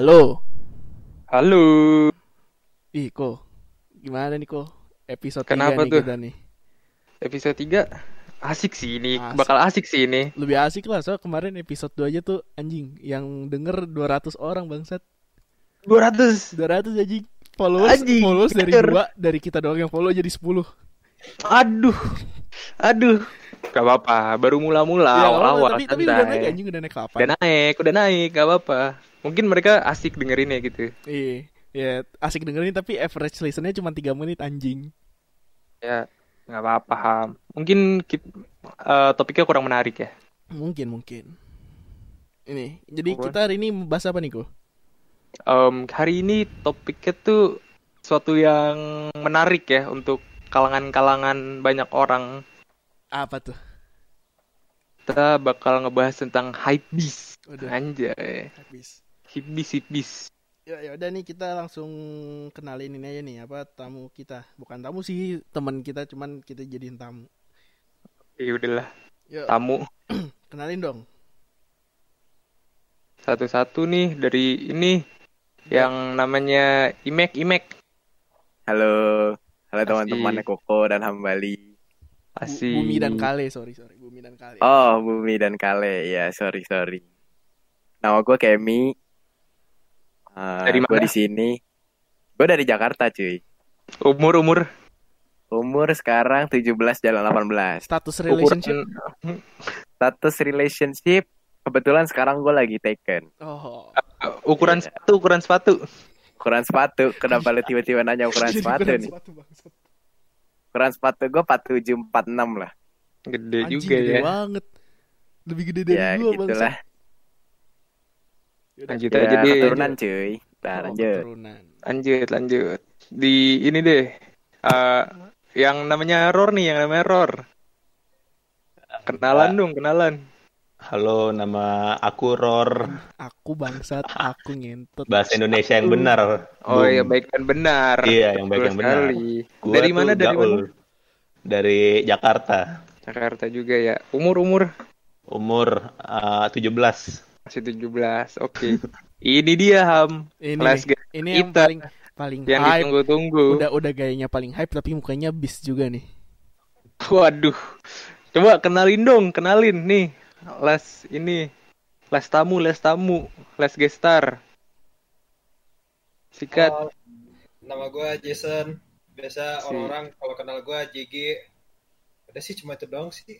Halo. Halo. Ih, Ko. Gimana nih, Ko? Episode Kenapa 3 nih tuh? kita nih. Episode 3 asik sih ini, Asik. bakal asik sih ini. Lebih asik lah, soalnya kemarin episode 2 aja tuh anjing yang denger 200 orang bangsat. 200. 200 anjing. Followers, Anjing, followers dari kejar. dua, dari kita doang yang follow jadi 10. Aduh. Aduh. Gak apa-apa, baru mula-mula Ya, apa-apa, awal-awal tapi tapi udah naik anjing udah naik kapan? Udah naik, udah naik, gak apa-apa. Mungkin mereka asik dengerinnya gitu. Iya. Ya, asik dengerin tapi average listennya cuma 3 menit anjing. Ya, nggak apa-apa. Mungkin eh, topiknya kurang menarik ya. Mungkin, mungkin. Ini, jadi Apa? kita hari ini bahas apa nih, Ko? Em, hari ini topiknya tuh suatu yang menarik ya untuk kalangan-kalangan banyak orang. Apa tuh? Kita bakal ngebahas tentang hypebeast. Udah Anjay. habis. Hypebeast, hypebeast. Ya, ya udah nih kita langsung kenalin ini aja nih apa tamu kita. Bukan tamu sih, teman kita cuman kita jadiin tamu. Ya udahlah, Yuk, tamu kenalin dong. satu-satu nih dari ini yang namanya Imek Imek. Halo, halo teman-teman Koko dan Hambali. Asik. Bumi dan Kale, sorry sorry, Bumi dan Kale. Oh, Bumi dan Kale, ya sorry sorry. Nama gue Kemi. Uh, Dari Gue mana? di sini. Gue dari Jakarta, cuy. Umur umur Umur sekarang 17 jalan 18. Status relationship. ukuran Status relationship kebetulan sekarang gue lagi taken. Oh. ukuran Iya. sepatu ukuran sepatu. Ukuran sepatu, kenapa lu tiba-tiba nanya ukuran sepatu ukuran nih? sepatu. Ukuran sepatu gue 4746 lah. Gede Anjing, juga gede ya. banget. Lebih gede dari Ya gua, gitulah. Yaudah. Lanjut Ya, aja deh. keturunan cuy. Nah, Oh, lanjut. keturunan. Lanjut lanjut. Di ini deh. eh, yang namanya Ror nih, yang namanya Ror. Kenalan dong, kenalan. Halo, nama aku Ror. Aku bangsat, aku ngentot. Bahasa Indonesia yang benar. Oh iya, baik dan benar. Iya, yang baik yang benar. Gua Dari mana? Dari Gaul. mana? Dari Jakarta. Jakarta juga ya. Umur umur Umur uh, 17. masih 17. Oke. ini dia Ham. Ini Kelas nih, ini yang kita. paling paling yang hype. ditunggu-tunggu. Udah udah gayanya paling hype tapi mukanya bis juga nih. Waduh. Coba kenalin dong, kenalin nih. Les ini. Les tamu, les tamu, les gestar. Sikat. Oh, nama gue Jason. Biasa Si. orang-orang kalau kenal gue JG. Udah sih cuma itu doang sih.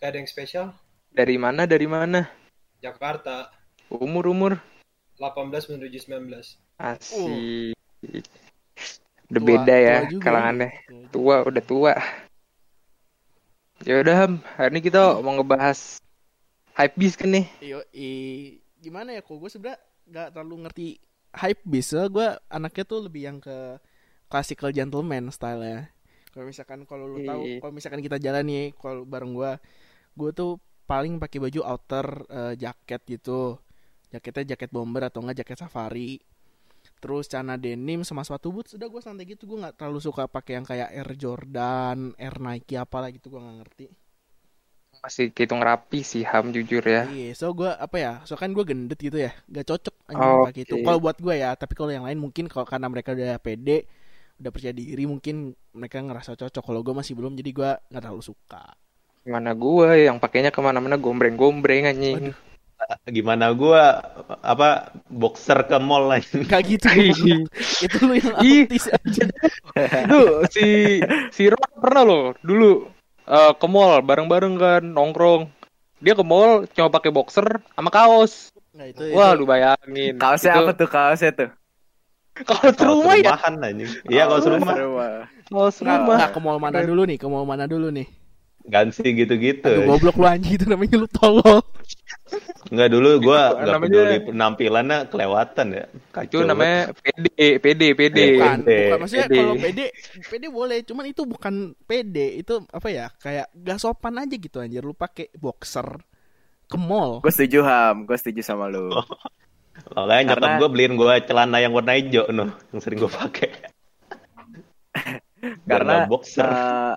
Gak ada yang spesial. Dari mana? Dari mana? Jakarta Umur umur. 18 menuju 19. Asik. Udah Tua- beda ya tua kalangannya. Tua, udah tua. Ya udah Ham, hari ini kita mau ngebahas hypebeast kan nih. Yo, i- gimana ya kok gue sebenernya nggak terlalu ngerti hype bisa gue anaknya tuh lebih yang ke classical gentleman style ya kalau misalkan kalau lu tahu Iya. kalau misalkan kita jalan nih kalau bareng gue gue tuh paling pakai baju outer eh, jaket gitu. Jaketnya jaket bomber atau enggak jaket safari. Terus celana denim sama sepatu boots. Udah gue santai gitu. Gue nggak terlalu suka pakai yang kayak Air Jordan Air Nike apalah gitu. Gue nggak ngerti Masih hitung rapi sih Ham jujur ya. Iya, so gue apa ya, so kan gue gendut gitu ya, gak cocok anjing Oke. pakai itu. Kalau buat gue ya, tapi kalau yang lain mungkin kalau karena mereka udah pede, udah percaya diri, mungkin mereka ngerasa cocok. Kalau gue masih belum, jadi gue nggak terlalu suka. Gimana gua yang pakainya ke mana-mana gombreng-gombreng anjing. Waduh. Gimana gua apa boxer ke mall lain. Gak gitu, itu lu yang autis aja. Itu si si Ron pernah loh dulu eh, ke mall bareng-bareng kan nongkrong. Dia ke mall cuma pakai boxer sama kaos. Nah itu, Wah, itu. lu bayangin. Kaosnya Itu apa tuh kaosnya tuh? Kaos Kalau rumah ya. rumahan anjing. Iya, kalau rumah. Kaos rumah. nggak, ke mall mana dulu nih, ke mall mana dulu nih. ganti gitu-gitu. Aduh, goblok lu anjing itu namanya lu tolol. Enggak dulu gua Itu enggak namanya- peduli penampilannya kelewatan ya. Itu Kacau namanya PD, PD, PD. Bukan. Maksudnya kalau pede, pede boleh. Cuman itu bukan pede. Itu apa ya? Kayak gak sopan aja gitu anjir. Lu pakai boxer ke mall. Gue setuju Ham, gue setuju sama lu. banget. Makanya nyokap Karena- gua beliin gua celana yang warna hijau noh, yang sering gua pakai. Karena nggak boxer. eh,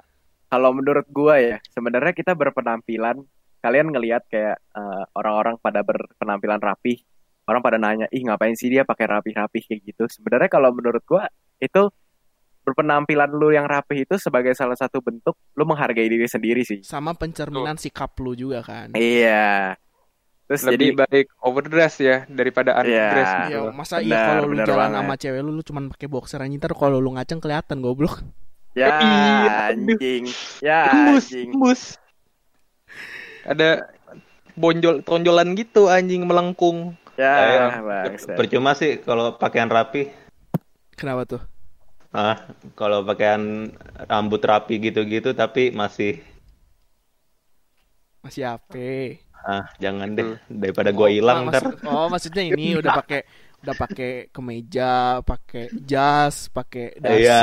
kalau menurut gua ya, sebenarnya kita berpenampilan kalian ngelihat kayak eh, orang-orang pada berpenampilan rapi orang pada nanya, ih ngapain sih dia pakai rapi-rapi kayak gitu. Sebenarnya kalau menurut gua itu berpenampilan lu yang rapi itu sebagai salah satu bentuk lu menghargai diri sendiri sih. Sama pencerminan sikap lu juga kan. Iya. Terus Lebih jadi baik overdress ya daripada underdress Iya. gitu. Ya, masa iya kalau lu jalan banget. sama cewek lu lu cuman pakai boxer anjing ntar kalau lu ngaceng kelihatan goblok. ya Iya, anjing. Ya anjing. Ada bonjol tonjolan gitu anjing melengkung. Ya. Percuma sih kalau pakaian rapi. Kenapa tuh? Ah, kalau pakaian rambut rapi gitu-gitu tapi masih Masih apa? ah jangan deh daripada gua hilang oh, ntar. maksud- oh, maksudnya ini udah pakai udah pakai kemeja, pakai jas, pakai dasi. Iya.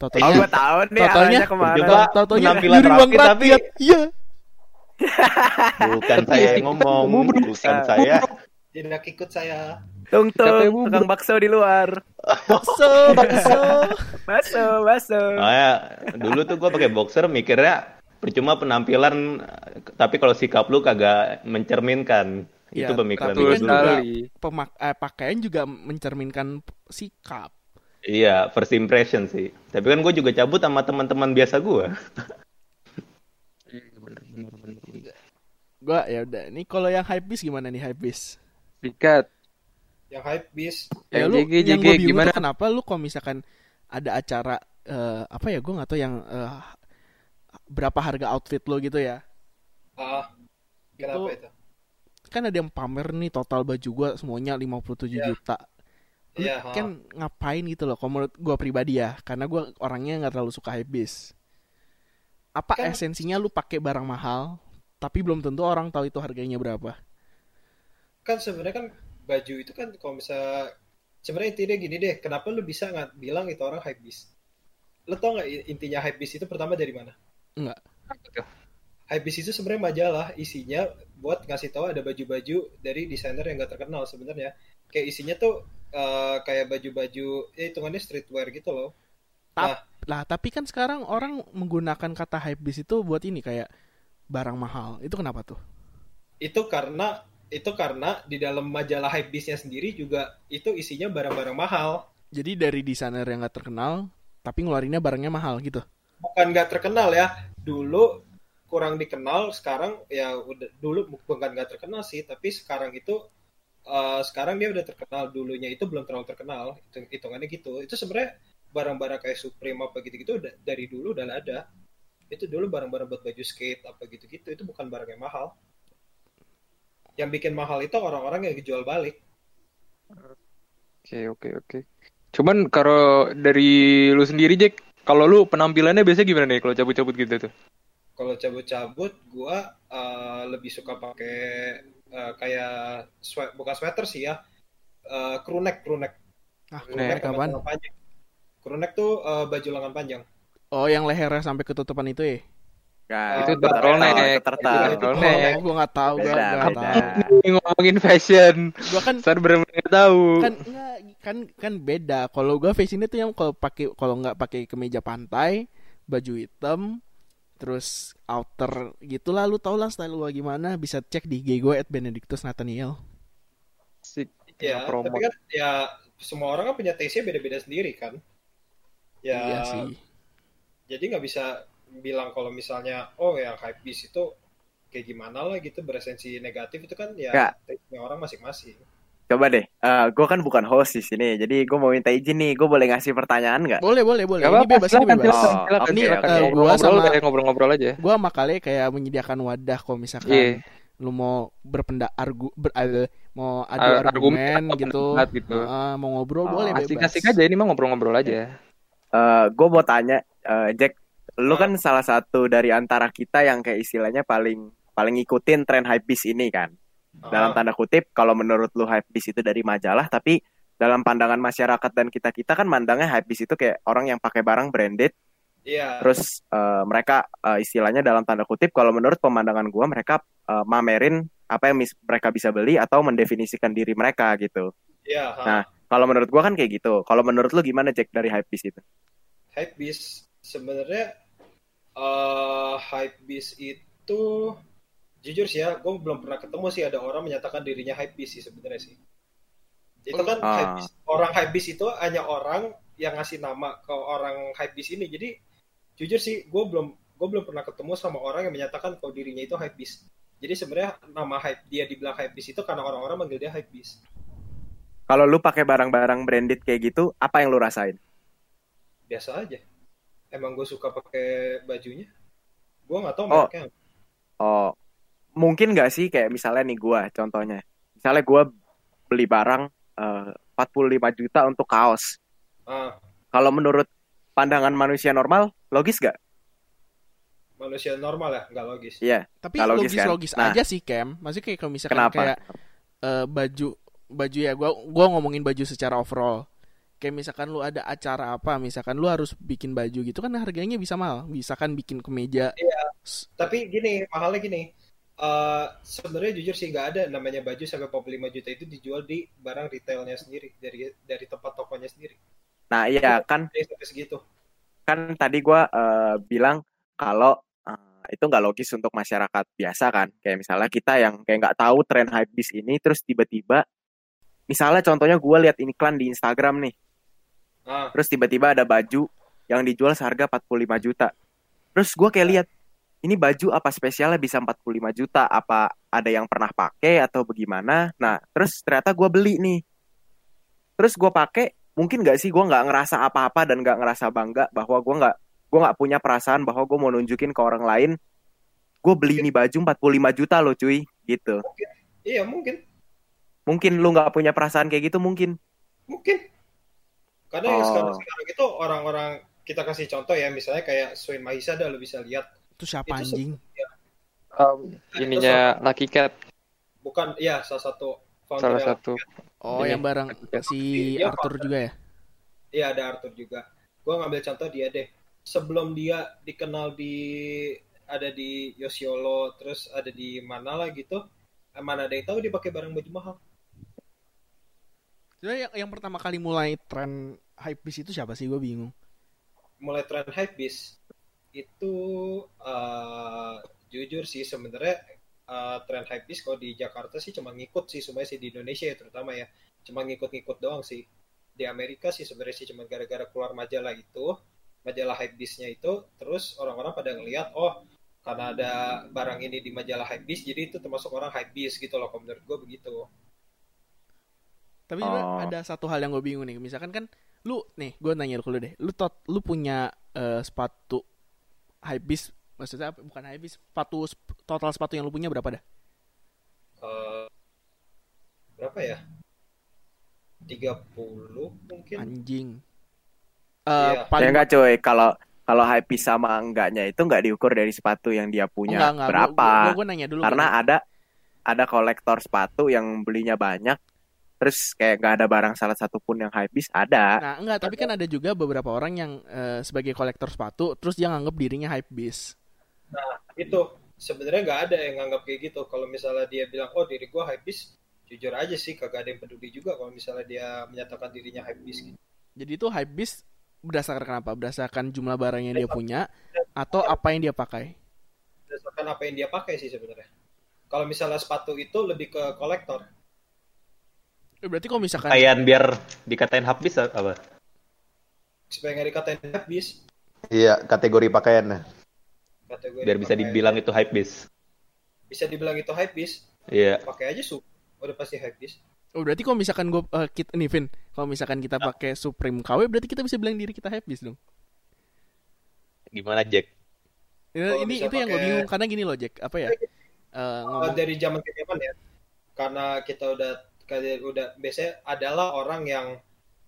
Oh, Totonya gua tahu nih Totonya arahnya ke mana. Percuma Totonya penampilan nyuri uang rapi tapi rakyat. Iya. Bukan saya yang ngomong, bukan saya. Tidak ikut saya. Tung tung, tukang bakso di luar. Bakso, bakso. Bakso, bakso. Makanya dulu tuh gua pakai boxer mikirnya percuma penampilan tapi kalau sikap lu kagak mencerminkan. Iya, itu pemikiran tapi Betul kan dulu. juga- sekali. Pemak eh, pakaian juga mencerminkan sikap. Iya, first impression sih. Tapi kan gue juga cabut sama teman-teman biasa gua. Iya, bener, bener, bener. Gua ya udah. Nih kalau yang hype beast gimana nih hype beast? Sikat. Yang hype bis. Ya Eh, lu JG, yang JG, gue bingung gimana? kenapa lu kalau misalkan ada acara eh, apa ya gue nggak tahu yang eh, berapa harga outfit lo gitu ya Ah, kenapa Itu- itu? kan ada yang pamer nih total baju gua semuanya 57 Iya. juta Lu Iya, ha. kan ngapain gitu loh kalau menurut gua pribadi ya karena gua orangnya nggak terlalu suka hypebeast apa Kan- esensinya lu pakai barang mahal tapi belum tentu orang tahu itu harganya berapa. Kan sebenarnya kan baju itu kan kalau bisa sebenarnya intinya gini deh kenapa lu bisa nggak bilang itu orang hype beast? Lu tau nggak intinya hype beast itu pertama dari mana? Enggak. hype beast itu sebenarnya majalah isinya buat ngasih tahu ada baju-baju dari desainer yang nggak terkenal sebenarnya. Kayak isinya tuh eh, kayak baju-baju ya hitungannya streetwear gitu loh. Lah tapi kan sekarang orang menggunakan kata hypebeast itu buat ini kayak barang mahal. Itu kenapa tuh? Itu karena itu karena di dalam majalah hype beastnya sendiri juga itu isinya barang-barang mahal. Jadi dari desainer yang nggak terkenal tapi ngeluarinnya barangnya mahal gitu? Bukan nggak terkenal ya. Dulu kurang dikenal sekarang ya udah dulu bukan nggak terkenal sih tapi sekarang itu eh, sekarang dia udah terkenal. Dulunya itu belum terlalu terkenal. Hitung hitungannya gitu. Itu sebenarnya barang-barang kayak Supreme apa gitu-gitu udah dari dulu udah ada itu dulu barang-barang buat baju skate apa gitu-gitu itu bukan barang yang mahal. Yang bikin mahal itu orang-orang yang dijual balik. Oke, oke, oke. Cuman kalau dari lu sendiri, Jack, kalau lu penampilannya biasanya gimana nih kalau cabut-cabut gitu tuh? kalau cabut-cabut gua eh, lebih suka pakai eh, kayak swe- bukan sweater sih ya eh, crew neck crew neck. Ah crew neck panjang. Crew neck tuh eh, baju lengan panjang oh yang lehernya sampai ketutupan itu ya Nah, Itu itu turtleneck. turtleneck. oh, gue nggak tahu gue tahu Ini ngomongin fashion. gue kan Saya bener-bener nggak tahu. kan enggak kan kan beda kalau gue fashionnya tuh yang kalau pakai kalau nggak pakai kemeja pantai baju hitam terus outer gitu lah lu tau lah style gue gimana bisa cek di IG gue at Benedictus Nathaniel Asik. ya Promote. tapi kan ya semua orang kan punya taste-nya beda-beda sendiri kan ya iya sih jadi nggak bisa bilang kalau misalnya oh yang hype beast itu kayak gimana lah gitu beresensi negatif itu kan ya Nggak. taste-nya orang masing-masing Coba deh, eh gue kan bukan host di sini, jadi gue mau minta izin nih, gue boleh ngasih pertanyaan nggak? boleh boleh boleh Gak ini apa-apa, bebas ini silakan, bebas silakan, Oh, silakan, oke, silakan. oke. Gua Ngobrol-ngobrol sama- kayak ngobrol-ngobrol aja. gue sama kali kayak menyediakan wadah kalau misalkan Iya. lu mau berpendak argu ber, eh, mau adu Ar- argumen atau gitu, gitu. Heeh, mau ngobrol Oh, boleh bebas Asik-asik aja ini mah ngobrol-ngobrol aja. Eh gue mau tanya, eh, Jack, lu kan salah satu dari antara kita yang kayak istilahnya paling paling ngikutin tren hypebeast ini kan. Dalam Ah, tanda kutip, kalau menurut lu hypebeast itu dari majalah, tapi dalam pandangan masyarakat dan kita kita kan mandangnya hypebeast itu kayak orang yang pakai barang branded, iya terus eh, mereka eh, istilahnya dalam tanda kutip, kalau menurut pemandangan gua mereka eh, mamerin apa yang mis- mereka bisa beli atau mendefinisikan diri mereka gitu. iya ha. Nah, Kalau menurut gua kan kayak gitu. Kalau menurut lu gimana Jack dari hypebeast itu? hype beast sebenarnya eh hype beast itu jujur sih ya, gue belum pernah ketemu sih ada orang menyatakan dirinya hypebeast sih sebenarnya sih. Itu kan Ah. hypebeast. orang hypebeast itu hanya orang yang ngasih nama ke orang hypebeast ini. Jadi jujur sih, gue belum gue belum pernah ketemu sama orang yang menyatakan kalau dirinya itu hypebeast. Jadi sebenarnya nama hype dia dibilang hypebeast itu karena orang-orang manggil dia hypebeast. Kalau lu pakai barang-barang branded kayak gitu, apa yang lu rasain? Biasa aja. Emang gue suka pakai bajunya. Gue nggak tahu Oh. mereknya. Oh, mungkin nggak sih kayak misalnya nih gua contohnya. Misalnya gua beli barang eh, 45 juta untuk kaos. Ah, Kalau menurut pandangan manusia normal, logis gak? manusia normal ya, nggak logis. Iya. Tapi Nggak logis, logis-logis kan? Nah. aja sih Cam. Maksudnya kayak kalau misalkan Kenapa? kayak eh, baju baju ya gua gua ngomongin baju secara overall. Kayak misalkan lu ada acara apa, misalkan lu harus bikin baju gitu kan harganya bisa mahal. Misalkan bikin kemeja. S- Tapi gini, mahalnya gini. eh sebenarnya jujur sih nggak ada namanya baju sampai 45 juta itu dijual di barang retailnya sendiri dari dari tempat tokonya sendiri. Nah, iya kan Jadi sampai segitu. kan tadi gua eh, bilang kalau eh, itu nggak logis untuk masyarakat biasa kan. Kayak misalnya kita yang kayak nggak tahu tren hypebeast ini terus tiba-tiba misalnya contohnya gua lihat iklan di Instagram nih. Ah, Terus tiba-tiba ada baju yang dijual seharga 45 juta. Terus gua kayak lihat ini baju apa spesialnya bisa 45 juta? Apa ada yang pernah pakai atau bagaimana? Nah, terus ternyata gua beli nih. Terus gua pakai, mungkin nggak sih gua nggak ngerasa apa-apa dan nggak ngerasa bangga bahwa gua nggak gua nggak punya perasaan bahwa gua mau nunjukin ke orang lain. Gue beli ini baju 45 juta loh cuy, gitu. iya mungkin, Mungkin lu nggak punya perasaan kayak gitu mungkin. mungkin. Karena yang Oh. sekarang sekarang itu orang-orang kita kasih contoh ya, misalnya kayak Swain Mahisa dah lo bisa lihat. Itu siapa Itu anjing? Um, ininya Lucky Cat Bukan, ya salah satu salah satu. Oh, yang bareng si Iya, Arthur juga ya? Iya ada Arthur juga. Gua ngambil contoh dia deh. Sebelum dia dikenal di ada di Yosiolo, terus ada di mana lah gitu. eh, Mana ada yang tahu dia pakai barang baju mahal? Sebenarnya yang, yang pertama kali mulai tren hypebeast itu siapa sih? Gue bingung. Mulai tren hypebeast itu eh, jujur sih sebenarnya eh, tren hypebeast kalau di Jakarta sih cuma ngikut sih semuanya sih di Indonesia ya terutama ya. Cuma ngikut-ngikut doang sih. Di Amerika sih sebenarnya sih cuma gara-gara keluar majalah itu, majalah hypebeastnya itu, terus orang-orang pada ngelihat oh karena ada barang ini di majalah hypebeast jadi itu termasuk orang hypebeast gitu loh kalau menurut gue begitu. Tapi juga Oh. ada satu hal yang gue bingung nih. Misalkan kan lu nih, gue nanya dulu deh. Lu tot, lu punya eh, sepatu hypebeast maksudnya apa? bukan hypebeast, sepatu sp- total sepatu yang lu punya berapa dah? Eh, berapa ya? 30 mungkin. Anjing. Eh Iya. paling ya enggak cuy, kalau kalau hype sama enggaknya itu enggak diukur dari sepatu yang dia punya enggak, enggak. berapa. Gua, gua, gua nanya dulu. Karena gua- ada ada kolektor sepatu yang belinya banyak, terus kayak nggak ada barang salah satu pun yang hypebeast ada. Nah, enggak, tapi kan ada juga beberapa orang yang eh, sebagai kolektor sepatu terus dia nganggap dirinya hypebeast. Itu sebenarnya nggak ada yang nganggap kayak gitu. Kalau misalnya dia bilang, oh diri gue hypebeast, jujur aja sih kagak ada yang peduli juga kalau misalnya dia menyatakan dirinya hypebeast gitu. Jadi itu hypebeast berdasarkan apa? Berdasarkan jumlah barang yang dia punya atau apa yang dia pakai? Berdasarkan apa yang dia pakai sih sebenarnya. Kalau misalnya sepatu itu lebih ke kolektor. Eh, Berarti kalau misalkan Kayak biar dikatain habis apa? Supaya nggak dikatain hypebeast, Iya, kategori pakaian. kategori Biar bisa pakai- dibilang itu hypebeast. bisa dibilang itu hypebeast, Iya. pakai aja su. Udah pasti hypebeast. Oh, berarti kalau misalkan gue kita nih Vin, kalau misalkan kita pakai Supreme KW berarti kita bisa bilang diri kita hypebeast dong. Gimana Jack? Ya, Kalau ini itu yang gue pakai- bingung karena gini loh Jack, apa ya? Eh, Oh, ngomong dari zaman ke zaman ya karena kita udah kayak udah biasanya adalah orang yang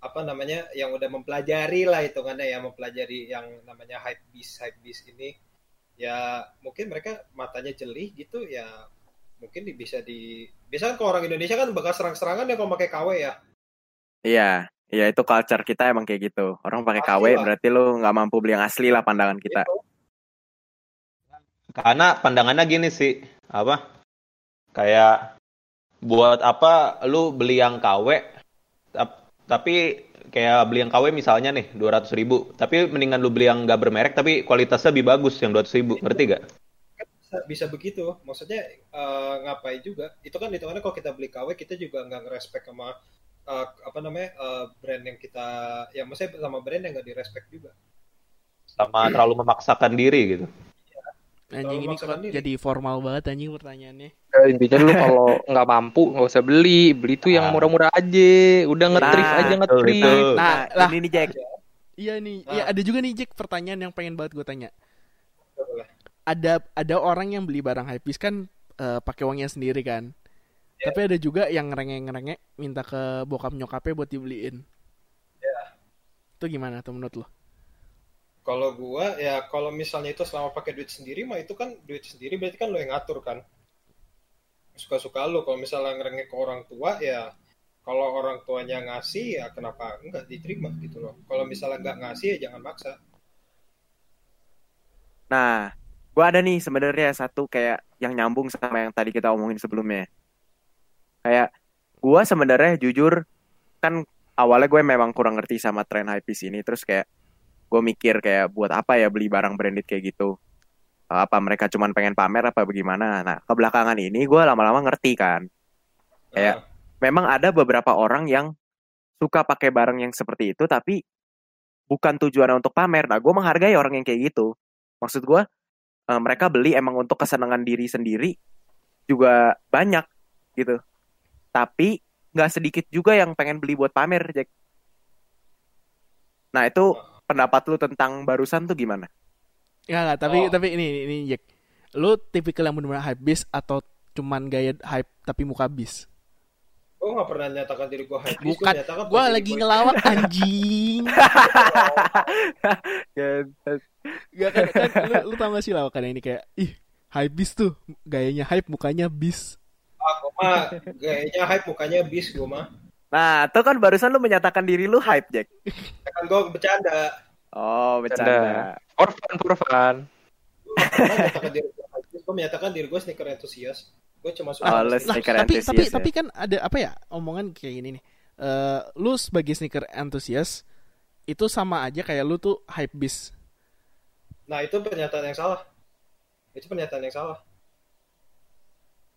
apa namanya yang udah mempelajari lah hitungannya ya mempelajari yang namanya hype beast hype beast ini ya mungkin mereka matanya jeli gitu ya mungkin di- bisa di biasanya kalau orang Indonesia kan bakal serang-serangan ya kalau pakai KW ya Iya, iya itu culture kita emang kayak gitu. Orang pakai KW lah. berarti lu nggak mampu beli yang asli lah pandangan kita. Gitu. Karena pandangannya gini sih, apa? Kayak buat apa lu beli yang KW tap- tapi kayak beli yang KW misalnya nih 200 ribu. Tapi mendingan lu beli yang gak bermerek tapi kualitasnya lebih bagus yang 200 ribu. Ngerti gak? bisa bisa begitu. Maksudnya eh, ngapain juga? Itu kan hitungannya kalau kita beli KW kita juga nggak ngerespek sama eh, apa namanya eh, brand yang kita ya maksudnya sama brand yang nggak direspek juga. Sama terlalu memaksakan diri gitu. Anjing ini kok jadi formal banget anjing pertanyaannya. Ya, intinya lu kalau nggak mampu nggak usah beli, beli tuh yang Ah. murah-murah aja. Udah ngetrif Nah, aja ngetrif. Nah, Nah, lah. ini nih Jack. Iya nih, Ah. ya ada juga nih Jack pertanyaan yang pengen banget gue tanya. Ada ada orang yang beli barang hypebeast kan eh, pakai uangnya sendiri kan. Tapi ada juga yang ngerengek-ngerengek minta ke bokap nyokapnya buat dibeliin. Itu gimana tuh menurut lo? Kalau gua ya kalau misalnya itu selama pakai duit sendiri mah itu kan duit sendiri berarti kan lo yang ngatur kan. Suka-suka lo kalau misalnya ngerengek ke orang tua ya kalau orang tuanya ngasih ya kenapa enggak diterima gitu loh. Kalau misalnya nggak ngasih ya jangan maksa. Nah, gua ada nih sebenarnya satu kayak yang nyambung sama yang tadi kita omongin sebelumnya. Kayak gua sebenarnya jujur kan awalnya gue memang kurang ngerti sama tren hypebeast ini terus kayak gue mikir kayak buat apa ya beli barang branded kayak gitu. Apa mereka cuman pengen pamer apa bagaimana? Nah, kebelakangan ini gue lama-lama ngerti kan. Kayak memang ada beberapa orang yang suka pakai barang yang seperti itu tapi bukan tujuannya untuk pamer. Nah, gue menghargai orang yang kayak gitu. Maksud gue eh, mereka beli emang untuk kesenangan diri sendiri juga banyak gitu. Tapi nggak sedikit juga yang pengen beli buat pamer, Jack. Nah itu pendapat lu tentang barusan tuh gimana? Ya nggak, tapi Oh. tapi ini ini Jack. Lu tipikal yang benar-benar hypebeast atau cuman gaya hype tapi muka bis? Gue gak pernah nyatakan diri gue hype. Bukan, Gua lagi ngelawak anjing. Gak kan, kan lu, lu tau gak sih lawakan ini kayak ih hypebeast tuh gayanya hype mukanya bis. Ah, gua mah gayanya hype mukanya bis gue mah. Nah, itu kan barusan lu menyatakan diri lu hype, Jack. Kan gue bercanda. Oh, bercanda. For fun, for fun. Gue menyatakan diri gue hype. Gue menyatakan diri gue sneaker enthusiast. Gue cuma suka Oh, sneaker. Lah, sneaker tapi enthusiast tapi ya? tapi kan ada apa ya omongan kayak gini nih. Eh lu sebagai sneaker enthusiast itu sama aja kayak lu tuh hype bis. Nah itu pernyataan yang salah. Itu pernyataan yang salah.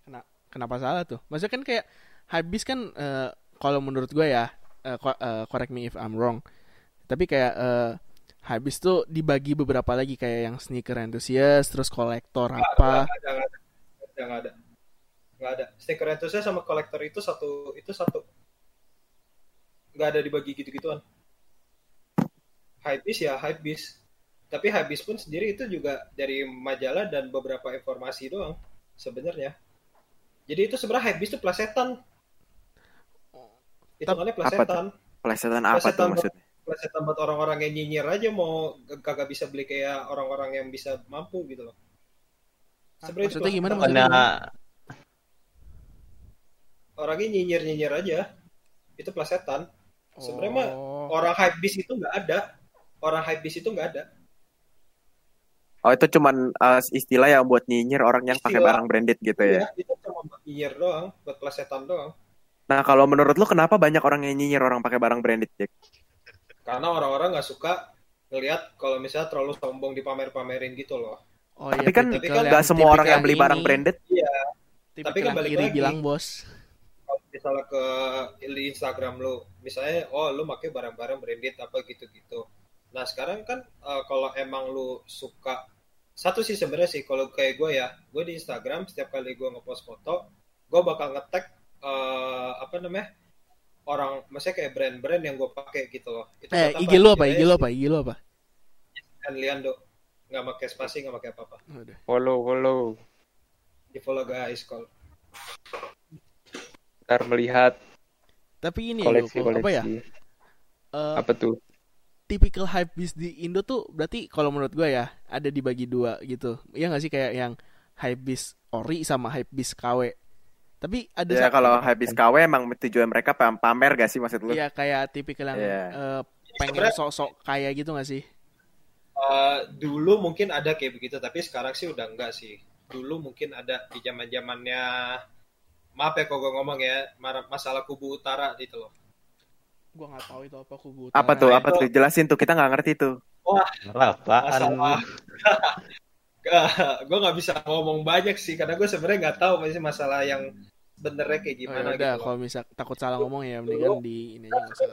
Kena- Kenapa salah tuh? Maksudnya kan kayak hype bis kan eh, kalau menurut gue ya, eh, correct me if I'm wrong. Tapi kayak eh, hype bis tuh dibagi beberapa lagi kayak yang sneaker enthusiast, terus kolektor apa. Nggak ada, nggak ada, nggak ada. Sneaker enthusiast sama kolektor itu satu, itu satu. Nggak ada dibagi gitu-gituan. Hypebeast ya hypebeast. Tapi hypebeast pun sendiri itu juga dari majalah dan beberapa informasi doang sebenarnya. Jadi itu sebenarnya hypebeast itu plesetan. Itu kan plesetan. Plesetan apa tuh Plesetan maksudnya? Plesetan buat orang-orang yang nyinyir aja mau kagak bisa beli kayak orang-orang yang bisa mampu gitu loh. Sebenarnya itu Maksudnya gimana? plesetan. Maksudnya Karena orangnya nyinyir-nyinyir aja itu plesetan Sebenarnya mah Oh. orang hype bis itu nggak ada orang hype bis itu nggak ada Oh, itu cuman uh, istilah yang buat nyinyir orang yang pakai barang branded gitu ya. Iya, itu cuma buat nyinyir doang buat plesetan doang Nah, kalau menurut lu kenapa banyak orang yang nyinyir orang pakai barang branded, Jack? karena orang-orang nggak suka ngelihat kalau misalnya terlalu sombong dipamer-pamerin gitu loh Oh, Tapi kan tapi tipikal kan nggak semua orang yang beli barang ini, branded. tipikal Tapi kan balik iri lagi. bilang bos. kalau misalnya ke di Instagram lu misalnya oh lu pakai barang-barang branded apa gitu-gitu nah sekarang kan eh, kalau emang lu suka satu sih sebenarnya sih kalau kayak gue ya gue di Instagram setiap kali gue ngepost foto gue bakal nge-tag eh, apa namanya orang maksudnya kayak brand-brand yang gue pakai gitu loh itu Eh, IG lu apa? IG lu apa? IG lu apa? Dan Liando nggak pakai spasi nggak pakai apa-apa. Follow, follow. di follow guys kalau Ntar melihat Tapi ini koleksi loh, apa ya? koleksi. Eh, Apa tuh? typical hype beast di Indo tuh berarti kalau menurut gue ya ada dibagi dua gitu. Iya nggak sih kayak yang hype beast ori sama hype beast KW. Tapi ada Ya kalau habis KW emang tujuan mereka pam- pamer gak sih maksud lu? Iya kayak tipikal yang Iya. eh, pengen Sebenarnya- sok-sok kaya gitu nggak sih? Eh, dulu mungkin ada kayak begitu tapi sekarang sih udah enggak sih dulu mungkin ada di zaman zamannya maaf ya kalau gue ngomong ya masalah kubu utara gitu loh Gua nggak tahu itu apa kubu. Apa utara. tuh? Nah, Apa itu- tuh? Jelasin tuh. Kita nggak ngerti tuh. wah apaan? masalah gue nggak bisa ngomong banyak sih karena gue sebenarnya nggak tahu masih masalah yang benernya kayak Oh, gimana udah gitu. kalau misal takut salah ngomong ya mendingan di ini aja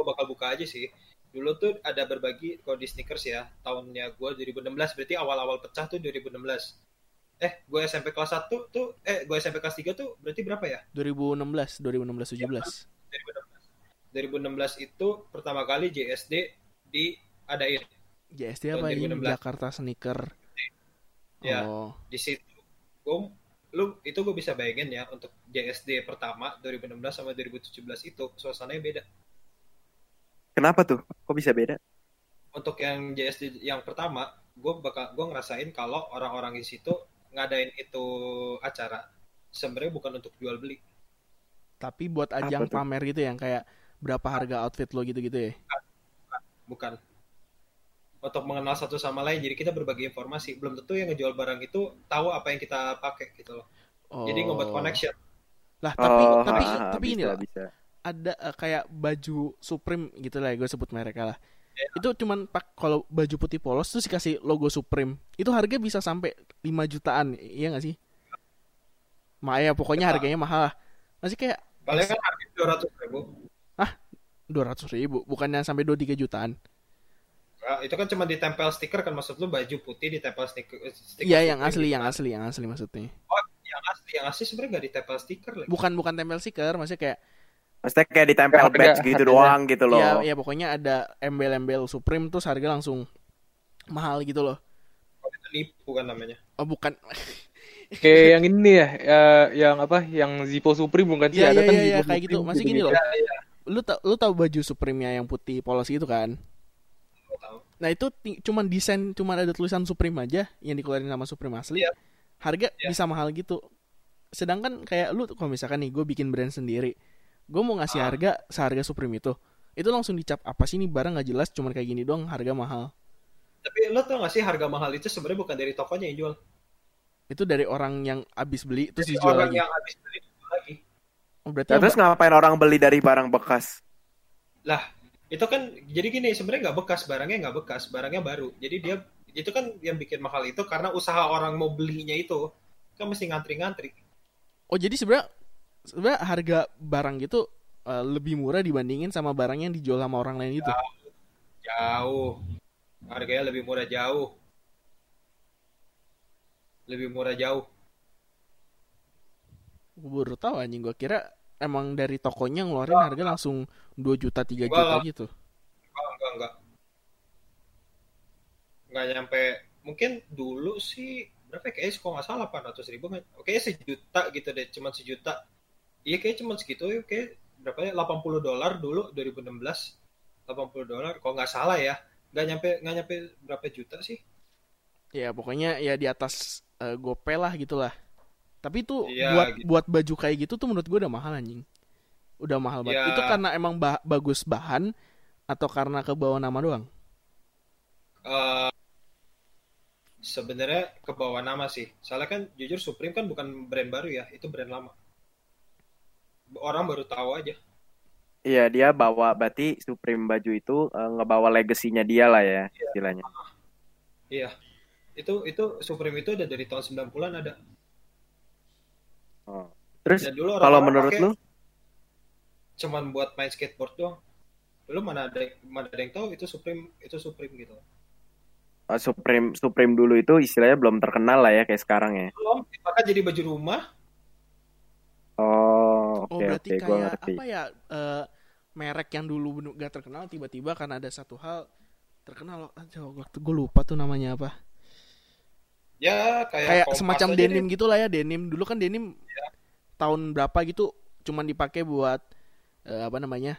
gue bakal buka aja sih. Dulu tuh ada berbagi kalau di sneakers ya, tahunnya gue 2016 berarti awal-awal pecah tuh 2016. Eh, gue SMP kelas 1 tuh, eh gue SMP kelas 3 tuh berarti berapa ya? 2016 2016 17 2016 itu pertama kali JSD diadain. JSD apa ini 2016. Jakarta Sneaker Ya. oh Di situ gue lu itu gue bisa bayangin ya untuk JSD pertama 2016 sama 2017 itu suasananya beda. Kenapa tuh? Kok bisa beda? Untuk yang JSD yang pertama, gue bakal gue ngerasain kalau orang-orang di situ ngadain itu acara sebenarnya bukan untuk jual beli. tapi buat ajang pamer gitu yang kayak berapa harga outfit lo gitu-gitu ya bukan untuk mengenal satu sama lain jadi kita berbagi informasi belum tentu yang ngejual barang itu tahu apa yang kita pakai gitu loh oh. jadi ngebuat connection lah tapi oh, tapi ha, ha, tapi ini bisa, lah bisa. ada eh, kayak baju Supreme gitu lah gue sebut mereka lah Ya. itu cuman pak kalau baju putih polos terus dikasih logo Supreme itu harga bisa sampai 5 jutaan iya gak sih Makanya pokoknya Ya. harganya mahal lah. masih kayak paling kan harga dua ratus ribu dua ratus ribu bukannya sampai dua tiga jutaan Nah, itu kan cuma ditempel stiker kan maksud lu baju putih ditempel stiker stiker iya yang asli gitu yang kan. asli yang asli maksudnya oh yang asli yang asli sebenarnya nggak ditempel stiker lagi bukan bukan tempel stiker maksudnya kayak Maksudnya kayak ditempel Harga- badge gitu harganya. doang gitu loh. ya ya pokoknya ada embel-embel Supreme terus harga langsung mahal gitu loh Oh, itu nipu kan namanya oh bukan Kayak yang ini ya, ya, yang apa, yang Zippo Supreme bukan sih? Iya, Ada iya, kan iya, Zippo kayak gitu. Supreme Masih gini gitu-gitu. loh. ya, ya. lu tau lu tahu baju Supreme yang putih polos gitu kan. Nah itu cuman desain cuman ada tulisan Supreme aja yang dikeluarin sama Supreme asli Iya. harga Iya. bisa mahal gitu sedangkan kayak lu kalau misalkan nih gue bikin brand sendiri gue mau ngasih Ah. harga seharga Supreme itu itu langsung dicap apa sih ini barang nggak jelas cuman kayak gini doang harga mahal tapi lo tau gak sih harga mahal itu sebenarnya bukan dari tokonya yang jual itu dari orang yang abis beli terus Jadi dijual orang lagi yang habis beli dijual lagi oh, berarti yang terus ngapain orang beli dari barang bekas? lah itu kan jadi gini sebenarnya nggak bekas barangnya nggak bekas barangnya baru. Jadi dia itu kan yang bikin mahal itu karena usaha orang mau belinya itu kan mesti ngantri-ngantri. Oh jadi sebenarnya sebenarnya harga barang gitu eh, lebih murah dibandingin sama barang yang dijual sama orang lain gitu. jauh. Harganya lebih murah jauh. Lebih murah jauh. Gue baru tahu anjing gue kira emang dari tokonya ngeluarin harga langsung 2 juta 3 Enggak juta lah. gitu. enggak enggak enggak nggak nyampe mungkin dulu sih berapa ya? kayaknya kok nggak salah 800 ribu kan oke sejuta gitu deh cuman sejuta iya kayak cuman segitu ya kayak berapa ya 80 dolar dulu 2016 80 dolar kalau nggak salah ya nggak nyampe nggak nyampe berapa juta sih Ya pokoknya ya di atas eh, gope lah gitulah. Tapi itu Iya, buat gitu. buat baju kayak gitu tuh menurut gue udah mahal anjing. Udah mahal banget. Ya. Itu karena emang ba- bagus bahan atau karena ke bawah nama doang? Eh, sebenarnya ke bawah nama sih soalnya kan jujur Supreme kan bukan brand baru ya itu brand lama orang baru tahu aja Iya, dia bawa berarti Supreme baju itu eh, ngebawa legasinya dia lah ya istilahnya. iya itu itu Supreme itu udah dari tahun 90-an ada Oh. Terus Dan dulu kalau menurut pakai lu cuman buat main skateboard doang. Lu mana ada mana ada yang tahu itu Supreme itu Supreme gitu. eh, Supreme Supreme dulu itu istilahnya belum terkenal lah ya kayak sekarang ya. Belum dipakai jadi baju rumah. Oh, Oh oke berarti oke gua kayak ngerti. apa ya eh, merek yang dulu gak terkenal tiba-tiba karena ada satu hal terkenal aduh waktu gue lupa tuh namanya apa Ya kayak kayak semacam aja denim deh. gitu lah ya denim dulu kan denim tahun berapa gitu cuman dipakai buat eh, apa namanya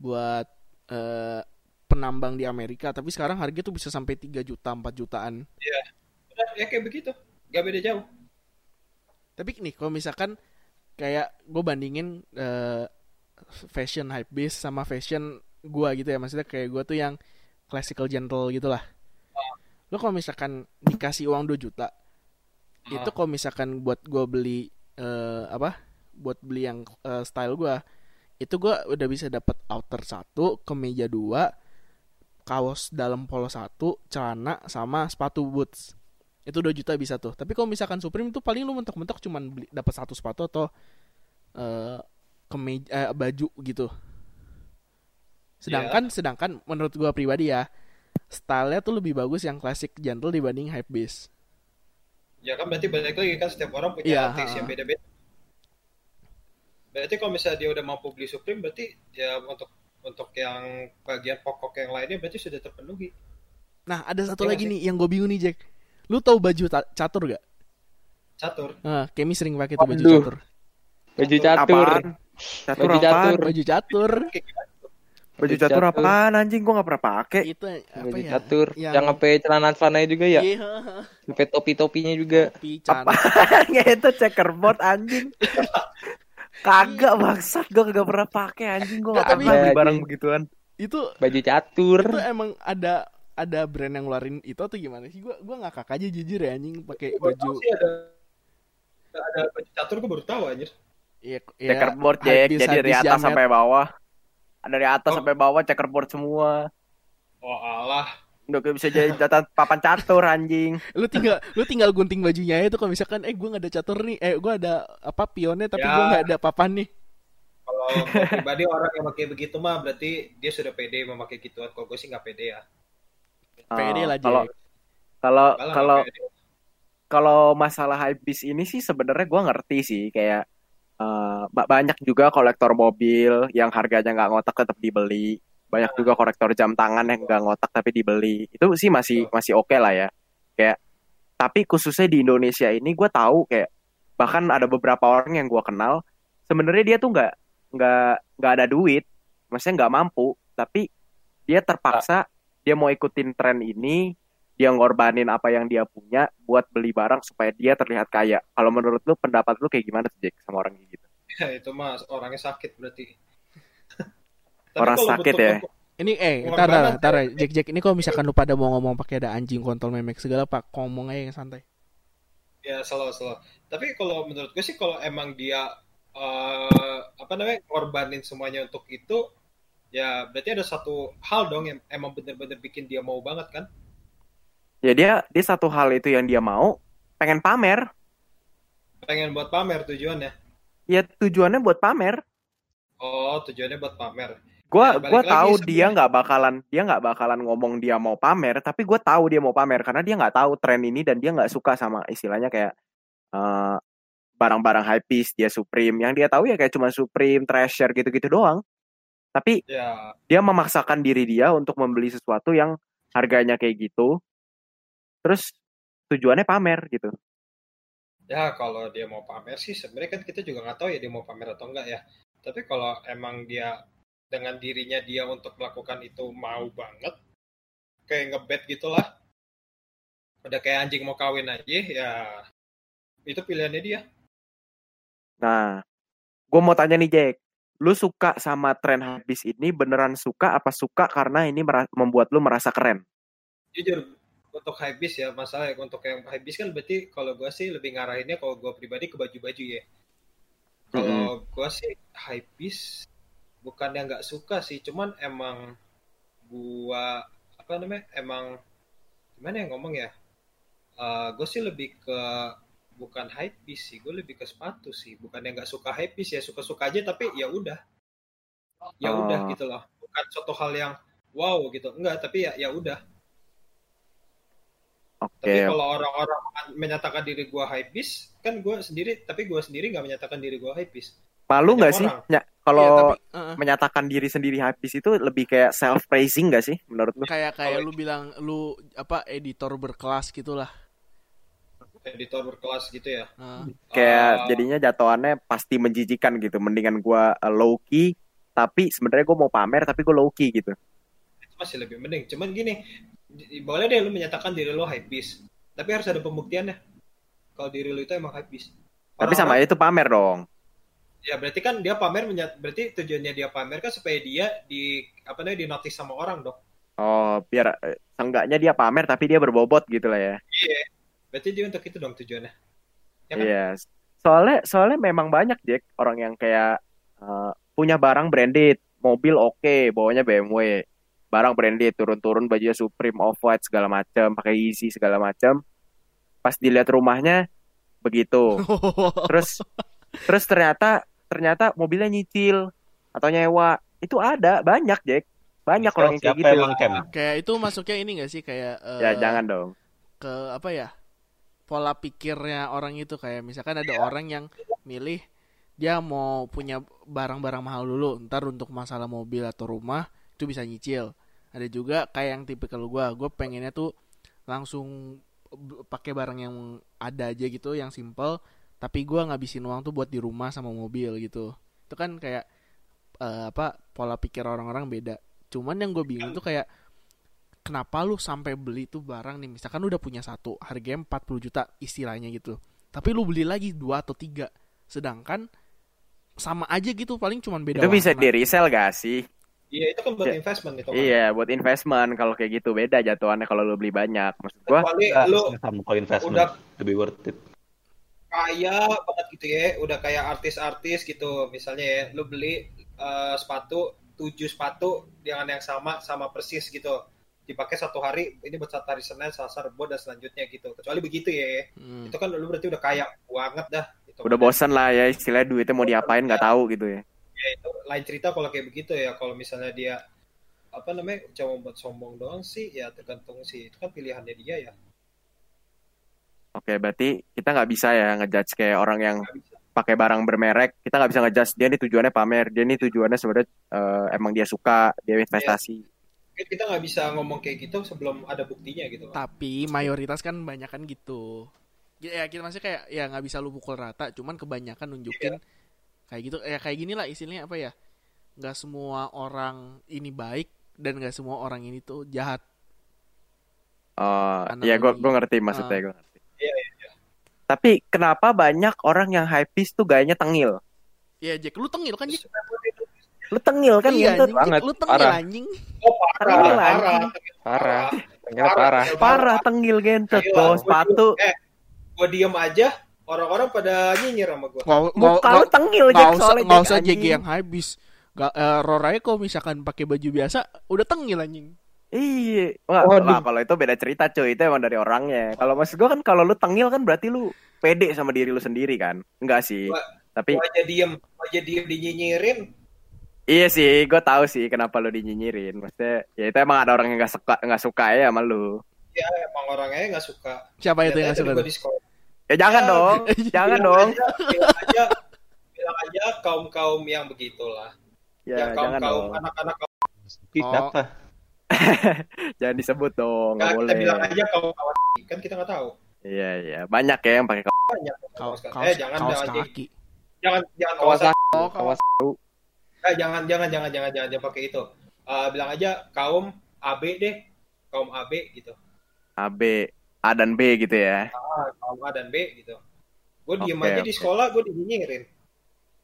buat eh, penambang di Amerika. Tapi sekarang harga tuh bisa sampai 3 juta 4 jutaan. Udah, ya kayak begitu. Gak beda jauh. tapi nih kalau misalkan kayak gue bandingin eh, fashion hype beast sama fashion gua gitu ya. Maksudnya kayak gua tuh yang classical gentle gitu lah lo kalau misalkan dikasih uang 2 juta itu kalau misalkan buat gua beli eh, apa buat beli yang eh, style gua itu gua udah bisa dapat outer satu kemeja dua kaos dalam polo satu celana sama sepatu boots. Itu 2 juta bisa tuh. Tapi kalau misalkan Supreme itu paling lu mentok-mentok cuman beli dapat satu sepatu atau eh kemeja eh, baju gitu. Sedangkan sedangkan menurut gua pribadi ya stylenya tuh lebih bagus yang classic gentle dibanding hype beast. Ya kan berarti balik lagi kan setiap orang punya Iya, taste yang beda-beda. Berarti kalau misalnya dia udah mampu beli Supreme berarti ya untuk untuk yang bagian pokok yang lainnya berarti sudah terpenuhi. nah ada satu Iya lagi nih yang gue bingung nih Jack lu tahu baju catur gak Catur. Nah, Kemi sering pakai tuh baju catur Baju catur. Apaan? Catur Baju apaan? catur. baju catur? Baju catur apaan anjing gua gak pernah pakai. itu apa Baju ya catur. Yang- Yang sampai celana celananya juga ya. Iya, Sampai topi-topinya juga. topi Ya itu checkerboard anjing. Kagak bangsat gua kagak pernah pakai anjing gak Nggak, tapi- pernah beli barang begituan. itu Baju catur. itu emang ada ada brand yang ngeluarin itu atau gimana sih gua gua ngakak aja jujur ya anjing pakai baju sih ada ada baju catur gue baru tahu anjir. Iya, iya, Checkerboard Jack, habis- jadi dari habis atas jamet. sampai bawah. Dari atas Oh. sampai bawah checkerboard semua. Oh alah. Udah kayak bisa jadi catatan papan catur anjing. lu tinggal lu tinggal gunting bajunya itu kalau misalkan eh gua nggak ada catur nih eh gua ada apa pionnya tapi Ya. gua nggak ada papan nih Kalau pribadi orang yang pakai begitu mah berarti dia sudah pede memakai gituan. Kalau gue sih nggak pede ya. pede Oh, lah Kalau kalau kalau pede. kalau masalah hypebeast ini sih sebenarnya gua ngerti sih kayak eh, ba- banyak juga kolektor mobil yang harganya nggak ngotak tetap dibeli banyak juga kolektor jam tangan yang nggak ngotak tapi dibeli itu sih masih masih oke lah ya kayak tapi khususnya di Indonesia ini gue tahu kayak bahkan ada beberapa orang yang gue kenal sebenarnya dia tuh nggak nggak nggak ada duit maksudnya nggak mampu tapi dia terpaksa dia mau ikutin tren ini dia ngorbanin apa yang dia punya buat beli barang supaya dia terlihat kaya. Kalau menurut lu pendapat lu kayak gimana tuh Jack sama orang gitu? Ya, itu mah orangnya sakit berarti. Tapi Orang sakit ya? ini eh tar tar Jack Jack ini kalau misalkan lu pada mau ngomong pakai ada anjing kontol memek segala pak ngomong aja yang santai Ya selalu selalu. Tapi kalau menurut gue sih kalau emang dia eh apa namanya korbanin semuanya untuk itu, ya berarti ada satu hal dong yang emang bener-bener bikin dia mau banget kan? Ya dia dia satu hal itu yang dia mau pengen pamer. Pengen buat pamer tujuannya. Ya tujuannya buat pamer. Oh tujuannya buat pamer. Gua Ya, lagi tahu dia nggak bakalan dia nggak bakalan ngomong dia mau pamer, tapi gue tahu dia mau pamer karena dia nggak tahu tren ini dan dia nggak suka sama istilahnya kayak eh, barang-barang high piece dia Supreme. Yang dia tahu ya kayak cuma Supreme, Treasure gitu-gitu doang. Tapi Ya dia memaksakan diri dia untuk membeli sesuatu yang harganya kayak gitu. Terus tujuannya pamer gitu. ya kalau dia mau pamer sih sebenarnya kan kita juga nggak tahu ya dia mau pamer atau enggak ya. Tapi kalau emang dia dengan dirinya dia untuk melakukan itu mau banget, kayak ngebet gitulah. Udah kayak anjing mau kawin aja, ya itu pilihannya dia. Nah, gue mau tanya nih Jack, lu suka sama tren habis ini beneran suka apa suka karena ini membuat lu merasa keren? Jujur untuk hypebeast ya masalah untuk yang hypebeast kan berarti kalau gue sih lebih ngarahinnya kalau gue pribadi ke baju-baju ya. Kalau gue sih hypebeast bukan yang nggak suka sih, cuman emang gua apa namanya emang gimana ya ngomong ya? gue sih lebih ke bukan hypebeast sih, gue lebih ke sepatu sih, bukan yang nggak suka hypebeast ya suka-suka aja tapi ya udah, ya Oh. udah gitu loh, bukan suatu hal yang wow gitu, enggak tapi ya ya udah. Oke, Tapi kalau orang-orang menyatakan diri gua hypebeast, kan gua sendiri, tapi gua sendiri nggak menyatakan diri gua hypebeast. malu nggak sih? Kalau Iya, tapi uh-uh. menyatakan diri sendiri habis itu lebih kayak self praising gak sih menurut lu? kayak kayak Kalau- lu bilang lu apa editor berkelas gitulah Editor berkelas gitu ya. Nah, Kayak Eh, jadinya jatuhannya pasti menjijikan gitu. Mendingan gua uh, low key tapi sebenarnya gue mau pamer tapi gue low key gitu. itu masih lebih mending. Cuman gini, di- boleh deh lu menyatakan diri lu hypebeast, tapi harus ada pembuktiannya. Kalau diri lu itu emang hypebeast. Tapi sama itu pamer dong. Ya berarti kan dia pamer menyat, berarti tujuannya dia pamer kan supaya dia di apa namanya di notice sama orang dong. Oh, biar eh, seenggaknya dia pamer tapi dia berbobot gitu lah ya. Iya. Berarti dia untuk itu dong tujuannya. Ya kan? Iya. Soalnya soalnya memang banyak Jack orang yang kayak eh, punya barang branded, mobil oke, bawanya BMW. Barang branded, turun-turun bajunya Supreme, Off-White segala macam, pakai Yeezy segala macam. pas dilihat rumahnya begitu terus terus ternyata ternyata mobilnya nyicil atau nyewa. Itu ada banyak Jack. Banyak orang yang kayak gitu. emang Kem? kayak itu masuknya ini gak sih? Kayak eh, ya jangan dong. ke apa ya? Pola pikirnya orang itu. Kayak misalkan ada orang yang milih dia mau punya barang-barang mahal dulu. Ntar untuk masalah mobil atau rumah itu bisa nyicil. Ada juga kayak yang tipikal gua. Gue pengennya tuh langsung pakai barang yang ada aja gitu yang simple tapi gua ngabisin uang tuh buat di rumah sama mobil gitu. Itu kan kayak eh, apa pola pikir orang-orang beda. Cuman yang gue bingung tuh kayak kenapa lu sampai beli tuh barang nih? Misalkan lu udah punya satu harganya 40 juta istilahnya gitu. Tapi lu beli lagi dua atau tiga. Sedangkan sama aja gitu paling cuman beda itu bisa di resell gak sih? Iya itu kan buat Ya. investment itu. kan. iya buat investment. Kalau kayak gitu beda jatuhannya kalau lu beli banyak. Maksud gua Kecuali lu sama kalau investment. udah lebih worth it. Kaya banget gitu ya, udah kayak artis-artis gitu. Misalnya ya, lu beli eh, sepatu, tujuh sepatu dengan yang sama, sama persis gitu. Dipakai satu hari, ini buat satu hari Senin, Selasa, Rebo, dan selanjutnya gitu. Kecuali begitu ya. Hmm. Itu kan lu berarti udah kaya banget dah. Itu udah bosan lah ya istilahnya duitnya mau diapain nggak tahu gitu ya ya itu lain cerita kalau kayak begitu ya kalau misalnya dia apa namanya cuma buat sombong doang sih ya tergantung sih itu kan pilihannya dia ya oke berarti kita nggak bisa ya ngejudge kayak orang yang pakai barang bermerek. Kita nggak bisa ngejudge dia ini tujuannya pamer dia ini tujuannya sebenarnya eh, emang dia suka dia investasi. Mungkin kita nggak bisa ngomong kayak gitu sebelum ada buktinya gitu Pak. tapi mayoritas kan banyak kan gitu. Ya kita masih kayak ya nggak bisa lu pukul rata cuman kebanyakan nunjukin kayak gitu. Ya kayak gini lah istilahnya apa ya? Nggak semua orang ini baik dan nggak semua orang ini tuh jahat. Oh ya gue gue ngerti maksudnya Ah. gue Iya, iya, tapi kenapa banyak orang yang hypebeast tuh gayanya tengil? Ya Jack lu tengil kan Jack? Lu tengil kan iya gitu anjing, banget, Jack, lu tengil parah. anjing. Oh parah. Tengil, parah anjing. Parah. Ternyata parah. parah. tengil gentet gua sepatu. Eh gue diem aja orang-orang pada nyinyir sama gue nggak muka lu tengil Jack usah soalnya Jack, usah. JG yang habis. Gak, eh, Rorai kok misalkan pakai baju biasa udah tengil anjing Iya, Wah, lah, kalau itu beda cerita cuy, itu emang dari orangnya. Kalau maksud gua kan kalau lu tengil kan berarti lu pede sama diri lu sendiri kan? Enggak sih. Gua- Tapi gue aja diem gua aja diem dinyinyirin iya sih, gua tahu sih kenapa lu dinyinyirin. Maksudnya ya itu emang ada orang yang nggak suka nggak suka ya sama lu. ya emang orangnya nggak suka siapa itu yang aja suka Ya jangan Ya, dong, jangan bilang dong. aja, bilang aja bilang aja kaum kaum yang begitulah Ya yang kaum jangan kaum dong. anak-anak Oh. Kenapa? Jangan disebut dong, nggak boleh. kita bilang aja kaum kawan kan kita nggak tahu Iya iya, banyak ya yang pakai banyak Kaos, kaos, kaos, eh jangan kaos jangan kaki. jangan jangan Kawasaki. kawasan Oh, kaos. eh, jangan jangan jangan jangan jangan jangan pakai itu Eh, bilang aja kaum AB deh kaum AB gitu AB, A dan B gitu ya. ah, kaum A dan B gitu gue diem Oke, aja di oke. sekolah gue dinyinyirin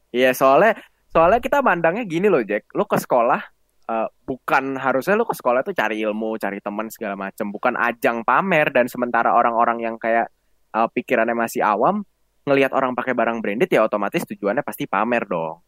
Iya soalnya soalnya kita mandangnya gini loh Jack, lu ke sekolah eh, bukan harusnya lu ke sekolah tuh cari ilmu, cari teman segala macem, bukan ajang pamer dan sementara orang-orang yang kayak eh, pikirannya masih awam ngelihat orang pakai barang branded ya otomatis tujuannya pasti pamer dong.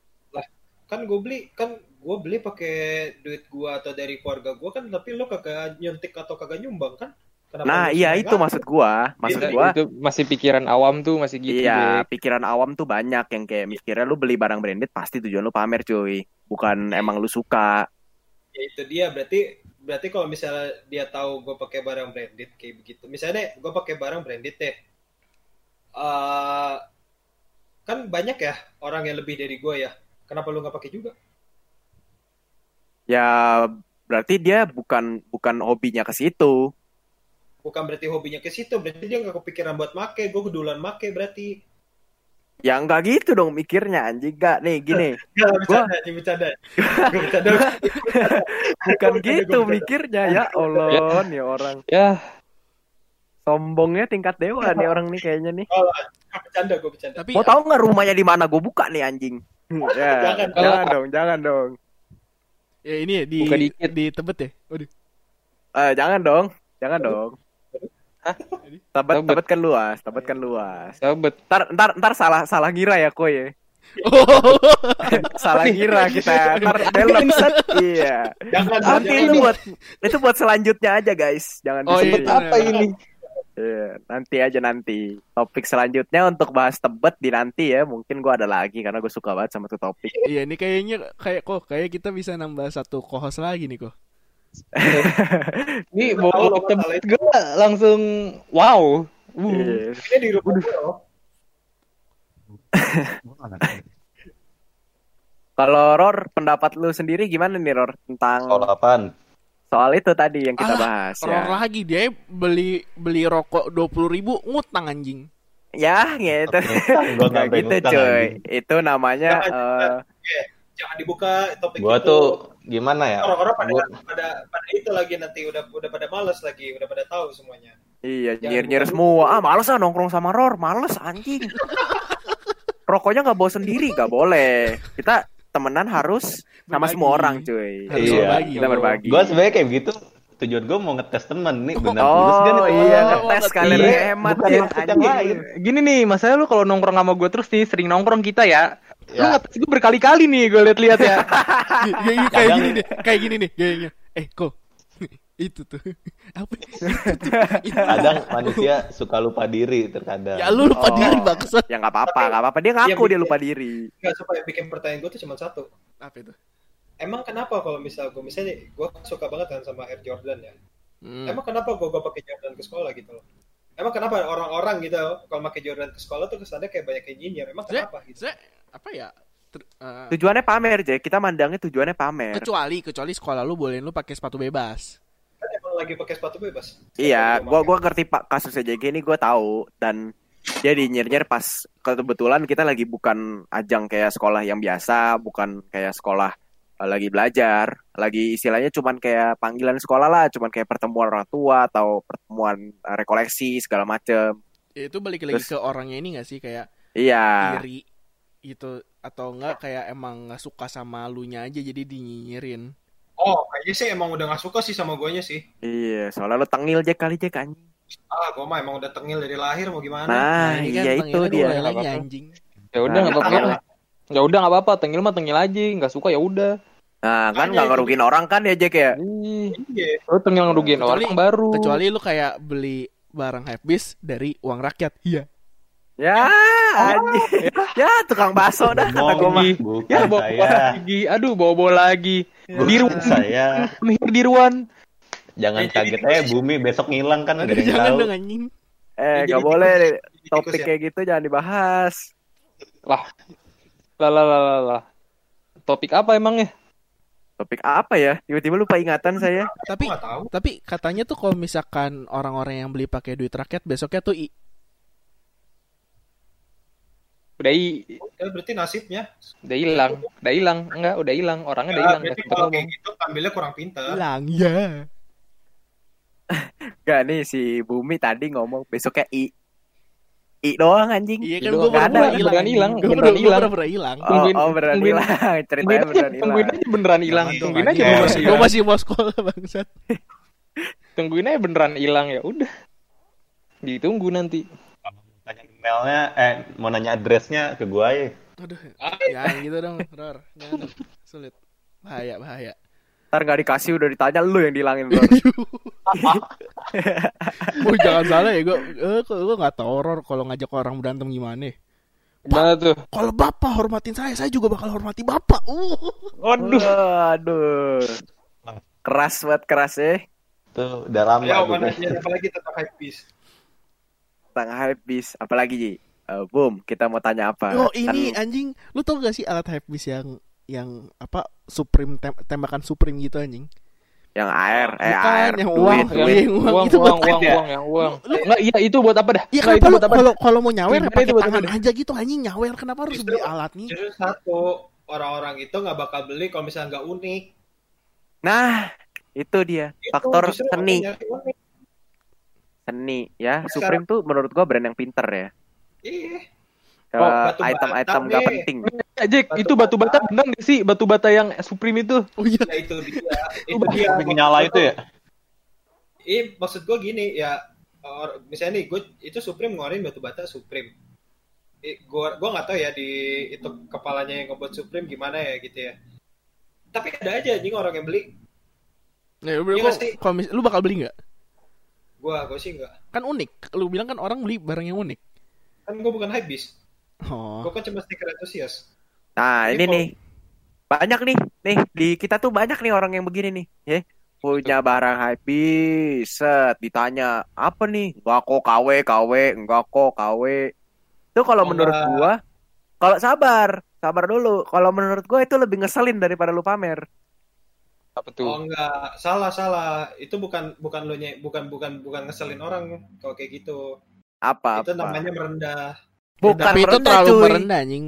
kan gue beli kan gue beli pakai duit gue atau dari keluarga gue kan tapi lo kagak nyuntik atau kagak nyumbang kan Kenapa Nah iya itu nggak? maksud gua, maksud Iya, gua Itu masih pikiran awam tuh masih gitu. Iya, Jack. pikiran awam tuh banyak yang kayak mikirnya lu beli barang branded pasti tujuan lu pamer cuy, bukan emang lu suka. Ya itu dia. Berarti berarti kalau misalnya dia tahu gue pakai barang branded kayak begitu. Misalnya gue pakai barang branded deh. Eh, kan banyak ya orang yang lebih dari gue ya. Kenapa lu nggak pakai juga? Ya berarti dia bukan bukan hobinya ke situ. bukan berarti hobinya ke situ. Berarti dia nggak kepikiran buat make. Gue kedulan make berarti Ya enggak gitu dong mikirnya anjing enggak nih gini. Gak bercanda anjing bercanda gue bercanda Bukan Gua gitu gua mikirnya ya Allah nih orang. Ya, Sombongnya tingkat dewa nih orang nih kayaknya nih. oh, gua bercanda gue bercanda Tapi Mau tahu nggak rumahnya di mana? Gue buka nih anjing. ya, Jangan. jangan dong, jangan dong. ya ini ya, di Buka dikit. di Tebet ya. Waduh. Eh, jangan dong, jangan dong. Hah? Tebet, Tebet. tebet kan luas, tebet kan luas. sahabat. Ntar, ntar, ntar salah, salah ngira ya koi ya. Oh. Salah ngira kita. Ntar belok set. Iya. jangan jangan itu buat itu buat selanjutnya aja guys. Jangan Oh, iya. Apa ini? Iya, nanti aja nanti. Topik selanjutnya untuk bahas tebet di nanti ya. Mungkin gua ada lagi karena gue suka banget sama tuh topik. Iya, ini kayaknya kayak kok kayak kita bisa nambah satu co-host lagi nih kok. Ini bawa tebet gue langsung wow. Uh. Iya. Ini di rumah gue loh. Kalau Ror, pendapat lu sendiri gimana nih Ror tentang Soal apaan? soal itu tadi yang kita Alah, bahas Error ya? lagi dia beli beli rokok 20.000 ribu ngutang anjing. Ya, gitu. Gitu cuy. anjing. Itu namanya Jangan, eh, Jangan dibuka topik Gua itu. tuh gimana ya? orang-orang pada, Gua- pada pada itu lagi nanti udah udah pada males lagi, udah pada tahu semuanya. iya nyir-nyir semua. Ah, males ah nongkrong sama Ror, males anjing. Rokoknya nggak bawa sendiri, nggak boleh. Kita temenan harus sama Berbagi. semua orang, cuy. Harus Iya. berbagi. Kita berbagi. Gua sebenarnya kayak gitu. Tujuan gua mau ngetes temen nih benar Oh, tulus gak nih iya, ngetes Iya, kalian hemat bukan ya, maksud yang lain. Gini nih, masalah lu kalau nongkrong sama gue terus nih, sering nongkrong kita ya. Lu Ya. ngetes gue berkali-kali nih, gue liat-liat ya. Kayak- kayak Kadang- gini nih, kayak gini nih gayanya. Eh, kok itu tuh apa? Itu tuh. Itu. Kadang manusia suka lupa diri terkadang. Ya lu lupa Oh. diri bangsat. Ya nggak apa-apa, nggak apa-apa. Dia ngaku Iya, dia lupa diri. Enggak supaya bikin pertanyaan gue tuh cuma satu. Apa itu? Emang kenapa kalau misal gue misalnya gue suka banget kan sama Air Jordan ya. Hmm. Emang kenapa gue gue pakai Jordan ke sekolah gitu loh? Emang kenapa orang-orang gitu kalau pakai Jordan ke sekolah tuh kesannya kayak banyak yang nyinyir? Emang kenapa gitu? Apa ya? ter- eh, Tujuannya pamer, Jack. Kita mandangnya tujuannya pamer. kecuali kecuali sekolah lu bolehin lu pakai sepatu bebas. Kan emang lagi pakai sepatu bebas. Iya, gua gua ngerti Pak kasusnya JG ini gua tahu dan dia dinyir-nyir pas kebetulan kita lagi bukan ajang kayak sekolah yang biasa, bukan kayak sekolah eh, lagi belajar, lagi istilahnya cuman kayak panggilan sekolah lah, cuman kayak pertemuan orang tua atau pertemuan eh, rekoleksi segala macem. Ya, itu balik lagi Terus- ke orangnya ini gak sih kayak Iya. iri gitu atau enggak kayak emang nggak suka sama lu nya aja jadi dinyinyirin. Oh, kayaknya sih emang udah gak suka sih sama guanya sih. Iya, soalnya lu tengil Jack kali Jack anjing. Ah, gue mah emang udah tengil dari lahir mau gimana? Nah, kan iya tengilnya itu dia. anjing. Ya udah Nah, nggak apa-apa. tengil. Ya udah nggak apa-apa, tengil mah tengil aja, nggak suka ya udah. Nah, kan nggak itu. ngerugiin orang kan ya Jack ya? Iya. lu tengil ngerugiin Kecuali- orang baru. Kecuali lu kayak beli barang habis dari uang rakyat. Iya. Ya, anjing. Ya, tukang bakso dah kata gua mah. Ya bawa lagi, aduh bawa lagi. Bukan Dirwan, saya. Mihir Dirwan. Jangan Ya, jadi kaget aja bumi besok ngilang kan Aduh, gak ada yang jangan tahu. dong anjing. Eh, Jadi nggak tikus- boleh jadi topik tikus ya. kayak gitu jangan dibahas. Lah, lah lah lah lah. Topik apa emangnya? Topik apa ya? Tiba-tiba lupa ingatan saya. Tapi tapi katanya tuh kalau misalkan orang-orang yang beli pakai duit rakyat besoknya tuh i- Udah hi- Ya, berarti nasibnya. udah hilang, udah hilang, enggak, udah hilang, orangnya udah Ya, hilang. berarti kalau kayak gitu ambilnya kurang pintar. hilang ya. Gak nih si Bumi tadi ngomong besoknya I. I doang anjing. Iya kan Itu gue ada, pernah hilang. beneran hilang, beneran hilang. Oh, Tungguin- oh beneran tungguin- hilang. Ceritanya Tungguin aja, beneran tungguin hilang. aja beneran hilang, tungguin aja Gue beneran masih, gue masih mau sekolah bangsat. Tungguin aja beneran hilang ya udah. Ditunggu nanti. Tanya emailnya, eh mau nanya addressnya ke gua ya. Aduh, jangan gitu dong, Ror. Jangan. Sulit. Bahaya, bahaya. Ntar gak dikasih udah ditanya lu yang dihilangin Lor. Oh, jangan salah ya, gue eh, gue nggak tahu Ror kalau ngajak orang berantem gimana. Gimana tuh? Kalau bapak hormatin saya, saya juga bakal hormati bapak. Uh. Waduh. Aduh. Keras banget keras ya. Tuh udah lama Ya, mana apa lagi tentang hype. Tentang habis. Apalagi Ji? Eh, boom, kita mau tanya apa? Oh ini Kan- anjing, lu tau gak sih alat habis yang yang apa Supreme tem- tembakan Supreme gitu anjing? yang air, eh Bukan, air, yang duit, uang, duit. yang uang, uang, itu buat uang, uang, ya? uang, yang uang. Enggak, iya itu buat apa dah? Iya Nggak, kenapa itu lu buat apa? kalau kalau mau nyawer Gimana pakai itu buat tangan apa? aja gitu anjing nyawer kenapa harus beli alat nih? Justru satu orang-orang itu nggak bakal beli kalau misalnya nggak unik. Nah, itu dia Itu faktor seni, unik. Seni ya. Sekarang- Supreme tuh menurut gua brand yang pinter ya. Iya. Ke Oh, item-item gak nih. penting. Jack, Batu itu batu bata benar nggak sih? Batu bata yang Supreme itu? Oh iya. Ya itu dia. itu dia. Nyala itu ya. Iya, maksud gue gini ya. or- misalnya nih, gue itu Supreme ngeluarin batu bata Supreme. Eh, gue gue nggak tahu ya di itu kepalanya yang ngebuat Supreme gimana ya gitu ya. Tapi ada aja anjing orang yang beli. Nah, bro, Iya lu bakal beli nggak? Gua gua sih enggak. Kan unik. Lu bilang kan orang beli barang yang unik. Kan gua bukan hypebeast. Oh. Gua kan cuma sneaker enthusiast. Nah, Jadi ini kalau- nih. Banyak nih, nih di kita tuh banyak nih orang yang begini nih, ya. Punya barang hype set ditanya, "Apa nih?" Enggak kok KW, KW, enggak kok KW. Itu kalau Oh, menurut enggak. gua, kalau sabar, sabar dulu. Kalau menurut gua itu lebih ngeselin daripada lu pamer. Apa Oh tuh? enggak, salah salah. Itu bukan bukan lo nye- bukan bukan bukan ngeselin orang kalau kayak gitu. Apa? Itu apa? namanya merendah. Bukan Tapi itu merendah, terlalu cuy. merendah anjing.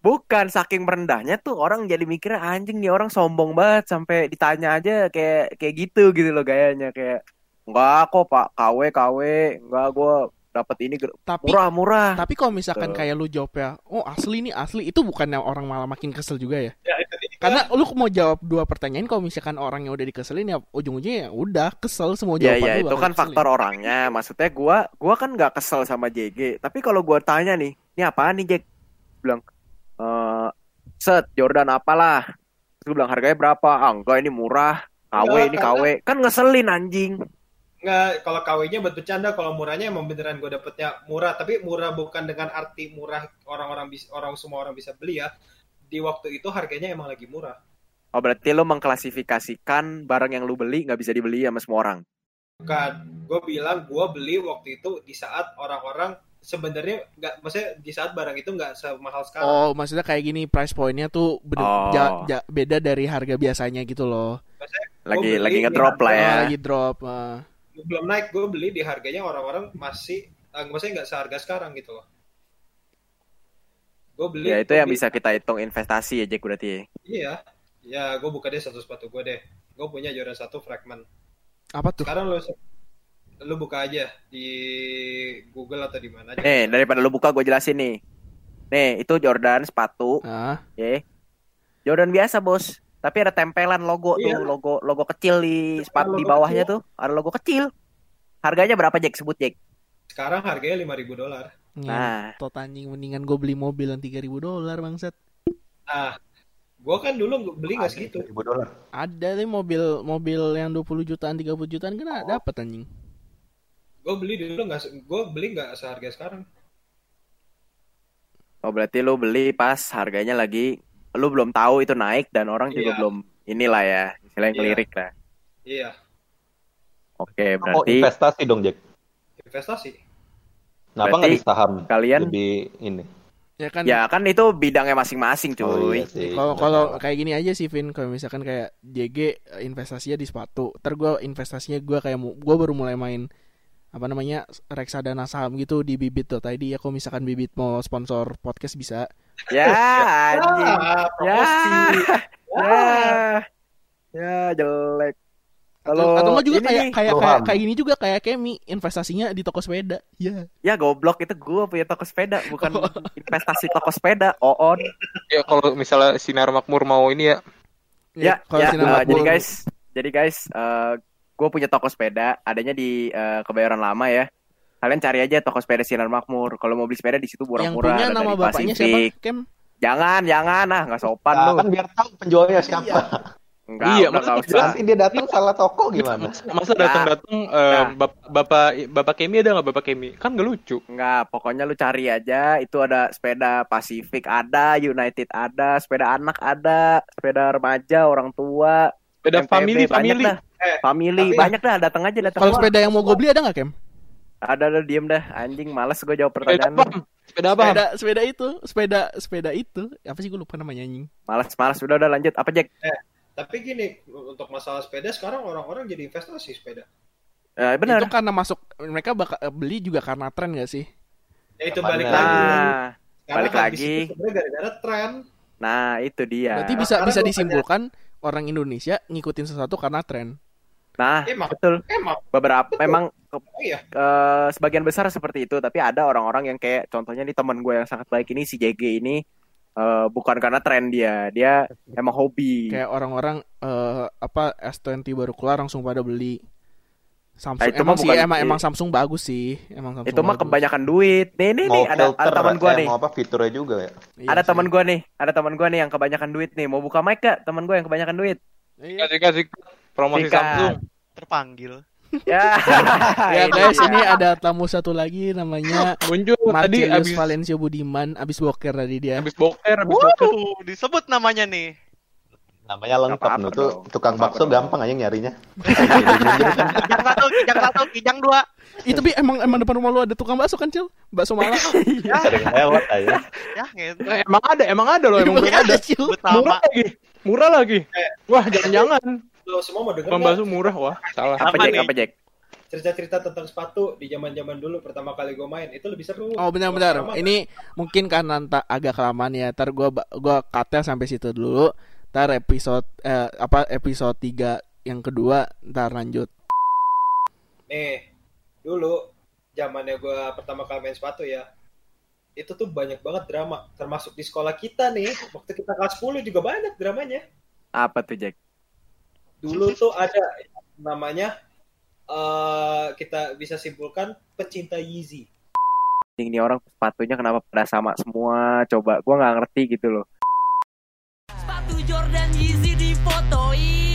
Bukan saking merendahnya tuh orang jadi mikirnya anjing nih orang sombong banget sampai ditanya aja kayak kayak gitu gitu loh gayanya kayak enggak kok Pak KW KW enggak gua dapat ini Tapi murah murah. tapi kalau misalkan Tuh. kayak lu jawab ya, oh asli nih asli itu bukan yang orang malah makin kesel juga ya. Ya itu. Karena lu mau jawab dua pertanyaan kalau misalkan orang yang udah dikeselin ya ujung-ujungnya ya udah kesel semua Ya jawaban ya lu itu kan keselin. faktor orangnya. Maksudnya gua gua kan nggak kesel sama JG. Tapi kalau gua tanya nih, ini apaan nih Jack? Bilang eh set Jordan apalah. Terus gua bilang harganya berapa? Ah, enggak ini murah. KW Enggak, ini KW. Kan ngeselin anjing. Nggak, kalau KW-nya buat bercanda, kalau murahnya emang beneran gue dapetnya murah. Tapi murah bukan dengan arti murah orang-orang bisa orang semua orang bisa beli ya. Di waktu itu harganya emang lagi murah. Oh berarti lo mengklasifikasikan barang yang lu beli nggak bisa dibeli sama semua orang. Bukan, gue bilang gue beli waktu itu di saat orang-orang sebenarnya nggak, maksudnya di saat barang itu nggak semahal sekarang. Oh, maksudnya kayak gini price point-nya tuh bener- Oh. ja- ja- beda dari harga biasanya gitu loh. Lagi beli lagi di ngedrop lah ya. Lagi drop. ah. Belum naik, gue beli di harganya orang-orang masih, eh, maksudnya nggak seharga sekarang gitu loh. Gue beli. Ya itu yang beli- bisa kita hitung investasi ya Jack berarti. ya. Iya, ya gue buka deh satu sepatu gue deh. Gue punya Jordan satu fragment. Apa tuh? Sekarang lu lu buka aja di Google atau di mana aja. Nih daripada lu buka gue jelasin nih. Nih itu Jordan sepatu, Ah, ya. Jordan biasa bos. Tapi ada tempelan logo Iya. tuh, logo logo kecil di sepatu logo di bawahnya kecil. tuh ada logo kecil. Harganya berapa Jack? Sebut Jack. Sekarang harganya 5000 dolar. Nah. ngentot anjing mendingan gue beli mobil yang 3000 dolar bangsat. Nah, gue kan dulu beli nggak segitu. Ribu dolar. Ada nih mobil mobil yang 20 jutaan 30 jutaan kan Oh. dapat anjing. Gue beli dulu nggak, gue beli nggak seharga sekarang. Oh berarti lu beli pas harganya lagi lu belum tahu itu naik dan orang juga Iya. belum inilah ya, istilahnya Iya. ngelirik lah. Iya, Oke, Oh, berarti investasi dong, Jack. investasi. Kenapa Berarti nggak di saham? kalian- lebih ini. Ya kan ya kan itu bidangnya masing-masing cuy. Oh, iya. Kalau kalau kayak gini aja sih Vin, kalau misalkan kayak JG eh, investasinya di sepatu, ntar gue investasinya gue kayak gue baru mulai main apa namanya reksadana saham gitu di bibit.id ya kalau misalkan bibit mau sponsor podcast bisa Ya anjing. Ah, Ya. promosi. Ya. Ya jelek. atau, Kalau atau nggak juga ini kayak nih, kayak Roham. kayak kayak gini juga kayak Kemi investasinya di toko sepeda ya ya goblok itu gua punya toko sepeda bukan investasi toko sepeda. On. Ya kalau misalnya sinar makmur mau ini ya, Ya, ya, eh, Makmur- jadi guys, jadi guys, eh gue punya toko sepeda, adanya di eh, Kebayoran Lama ya. Kalian cari aja toko sepeda Sinar Makmur. Kalau mau beli sepeda di situ yang murah-murah. punya ada nama bapaknya Pacific. siapa Kem Jangan, jangan, ah nggak sopan Nah, lu. kan biar tahu penjualnya siapa. Enggak, Iya, masa dia datang salah toko gimana? masa datang-datang eh, Nah. bap- bapak bapak Kemi ada nggak bapak Kemi? Kan nggak lucu. Enggak, pokoknya lu cari aja. Itu ada sepeda Pacific ada, United ada, sepeda anak ada, sepeda remaja, orang tua, Beda MTB, family family. dah. Eh, Family, tapi- banyak dah, datang aja datang. kalau sepeda yang mau gue beli ada nggak Kem Ada ada diem dah, anjing males gue jawab Sepeda pertanyaan. Sepeda apa? sepeda sepeda itu sepeda sepeda itu apa sih gue lupa namanya anjing Males, males udah udah lanjut. Apa Jack? tapi gini, untuk masalah sepeda sekarang orang-orang jadi investasi sepeda. Eh, benar. itu karena masuk mereka bakal beli juga karena tren gak sih Ya itu balik lagi. Nah, Karena balik lagi. gara-gara tren. nah itu dia. berarti bisa sekarang bisa disimpulkan orang Indonesia ngikutin sesuatu karena tren Nah, Emang, betul. emang, Beberapa memang ke- oh iya. eh, sebagian besar seperti itu, tapi ada orang-orang yang kayak contohnya nih teman gue yang sangat baik ini si JG ini eh, bukan karena tren dia, dia emang hobi. kayak orang-orang eh, apa S20 baru keluar langsung pada beli Samsung Nah, itu emang sih bukan- emang emang Samsung bagus sih emang Samsung itu mah bagus. kebanyakan duit. Nih nih nih ada, filter, ada teman gue eh, nih. mau apa fiturnya juga ya? Iya ada sih. teman gue nih, ada teman gue nih yang kebanyakan duit nih. Mau buka mic gak? Teman gue yang kebanyakan duit. Iya. Kasih kasih promosi Sikat. Samsung. Terpanggil Ya, Ya guys, ini ada tamu satu lagi namanya Muncul tadi abis Valencio Budiman, abis boker tadi dia. abis boker, abis boker. Waduh, disebut namanya nih. Namanya lengkap lu tuh tukang bakso gampang aja nyarinya. Kijang satu, kijang satu, kijang dua. Itu bi emang emang depan rumah lu ada tukang bakso kan, Cil? Bakso Malang. Sering lewat aja. Ya, gitu. Eh, emang ada, emang ada loh, emang Emang bener ada. Murah lagi, murah lagi. Wah, jangan-jangan. Lo semua mau denger nggak bakso murah, wah salah. Apa Apa Jack? nih? Apa Jack? cerita-cerita tentang sepatu di zaman-zaman dulu pertama kali gue main itu lebih seru. Oh benar-benar. Ini mungkin karena agak kelamaan ya. Ntar gua ba- gua cut sampai situ dulu. Ntar episode eh, apa episode 3 yang kedua ntar lanjut. Nih, dulu zamannya gue pertama kali main sepatu ya, itu tuh banyak banget drama. Termasuk di sekolah kita nih, waktu kita kelas 10 juga banyak dramanya. Apa tuh Jack? Dulu tuh ada namanya, eh kita bisa simpulkan pecinta Yeezy. Ini orang sepatunya kenapa pada sama semua? Coba, gua nggak ngerti gitu loh. Sepatu Jordan Yeezy difotoin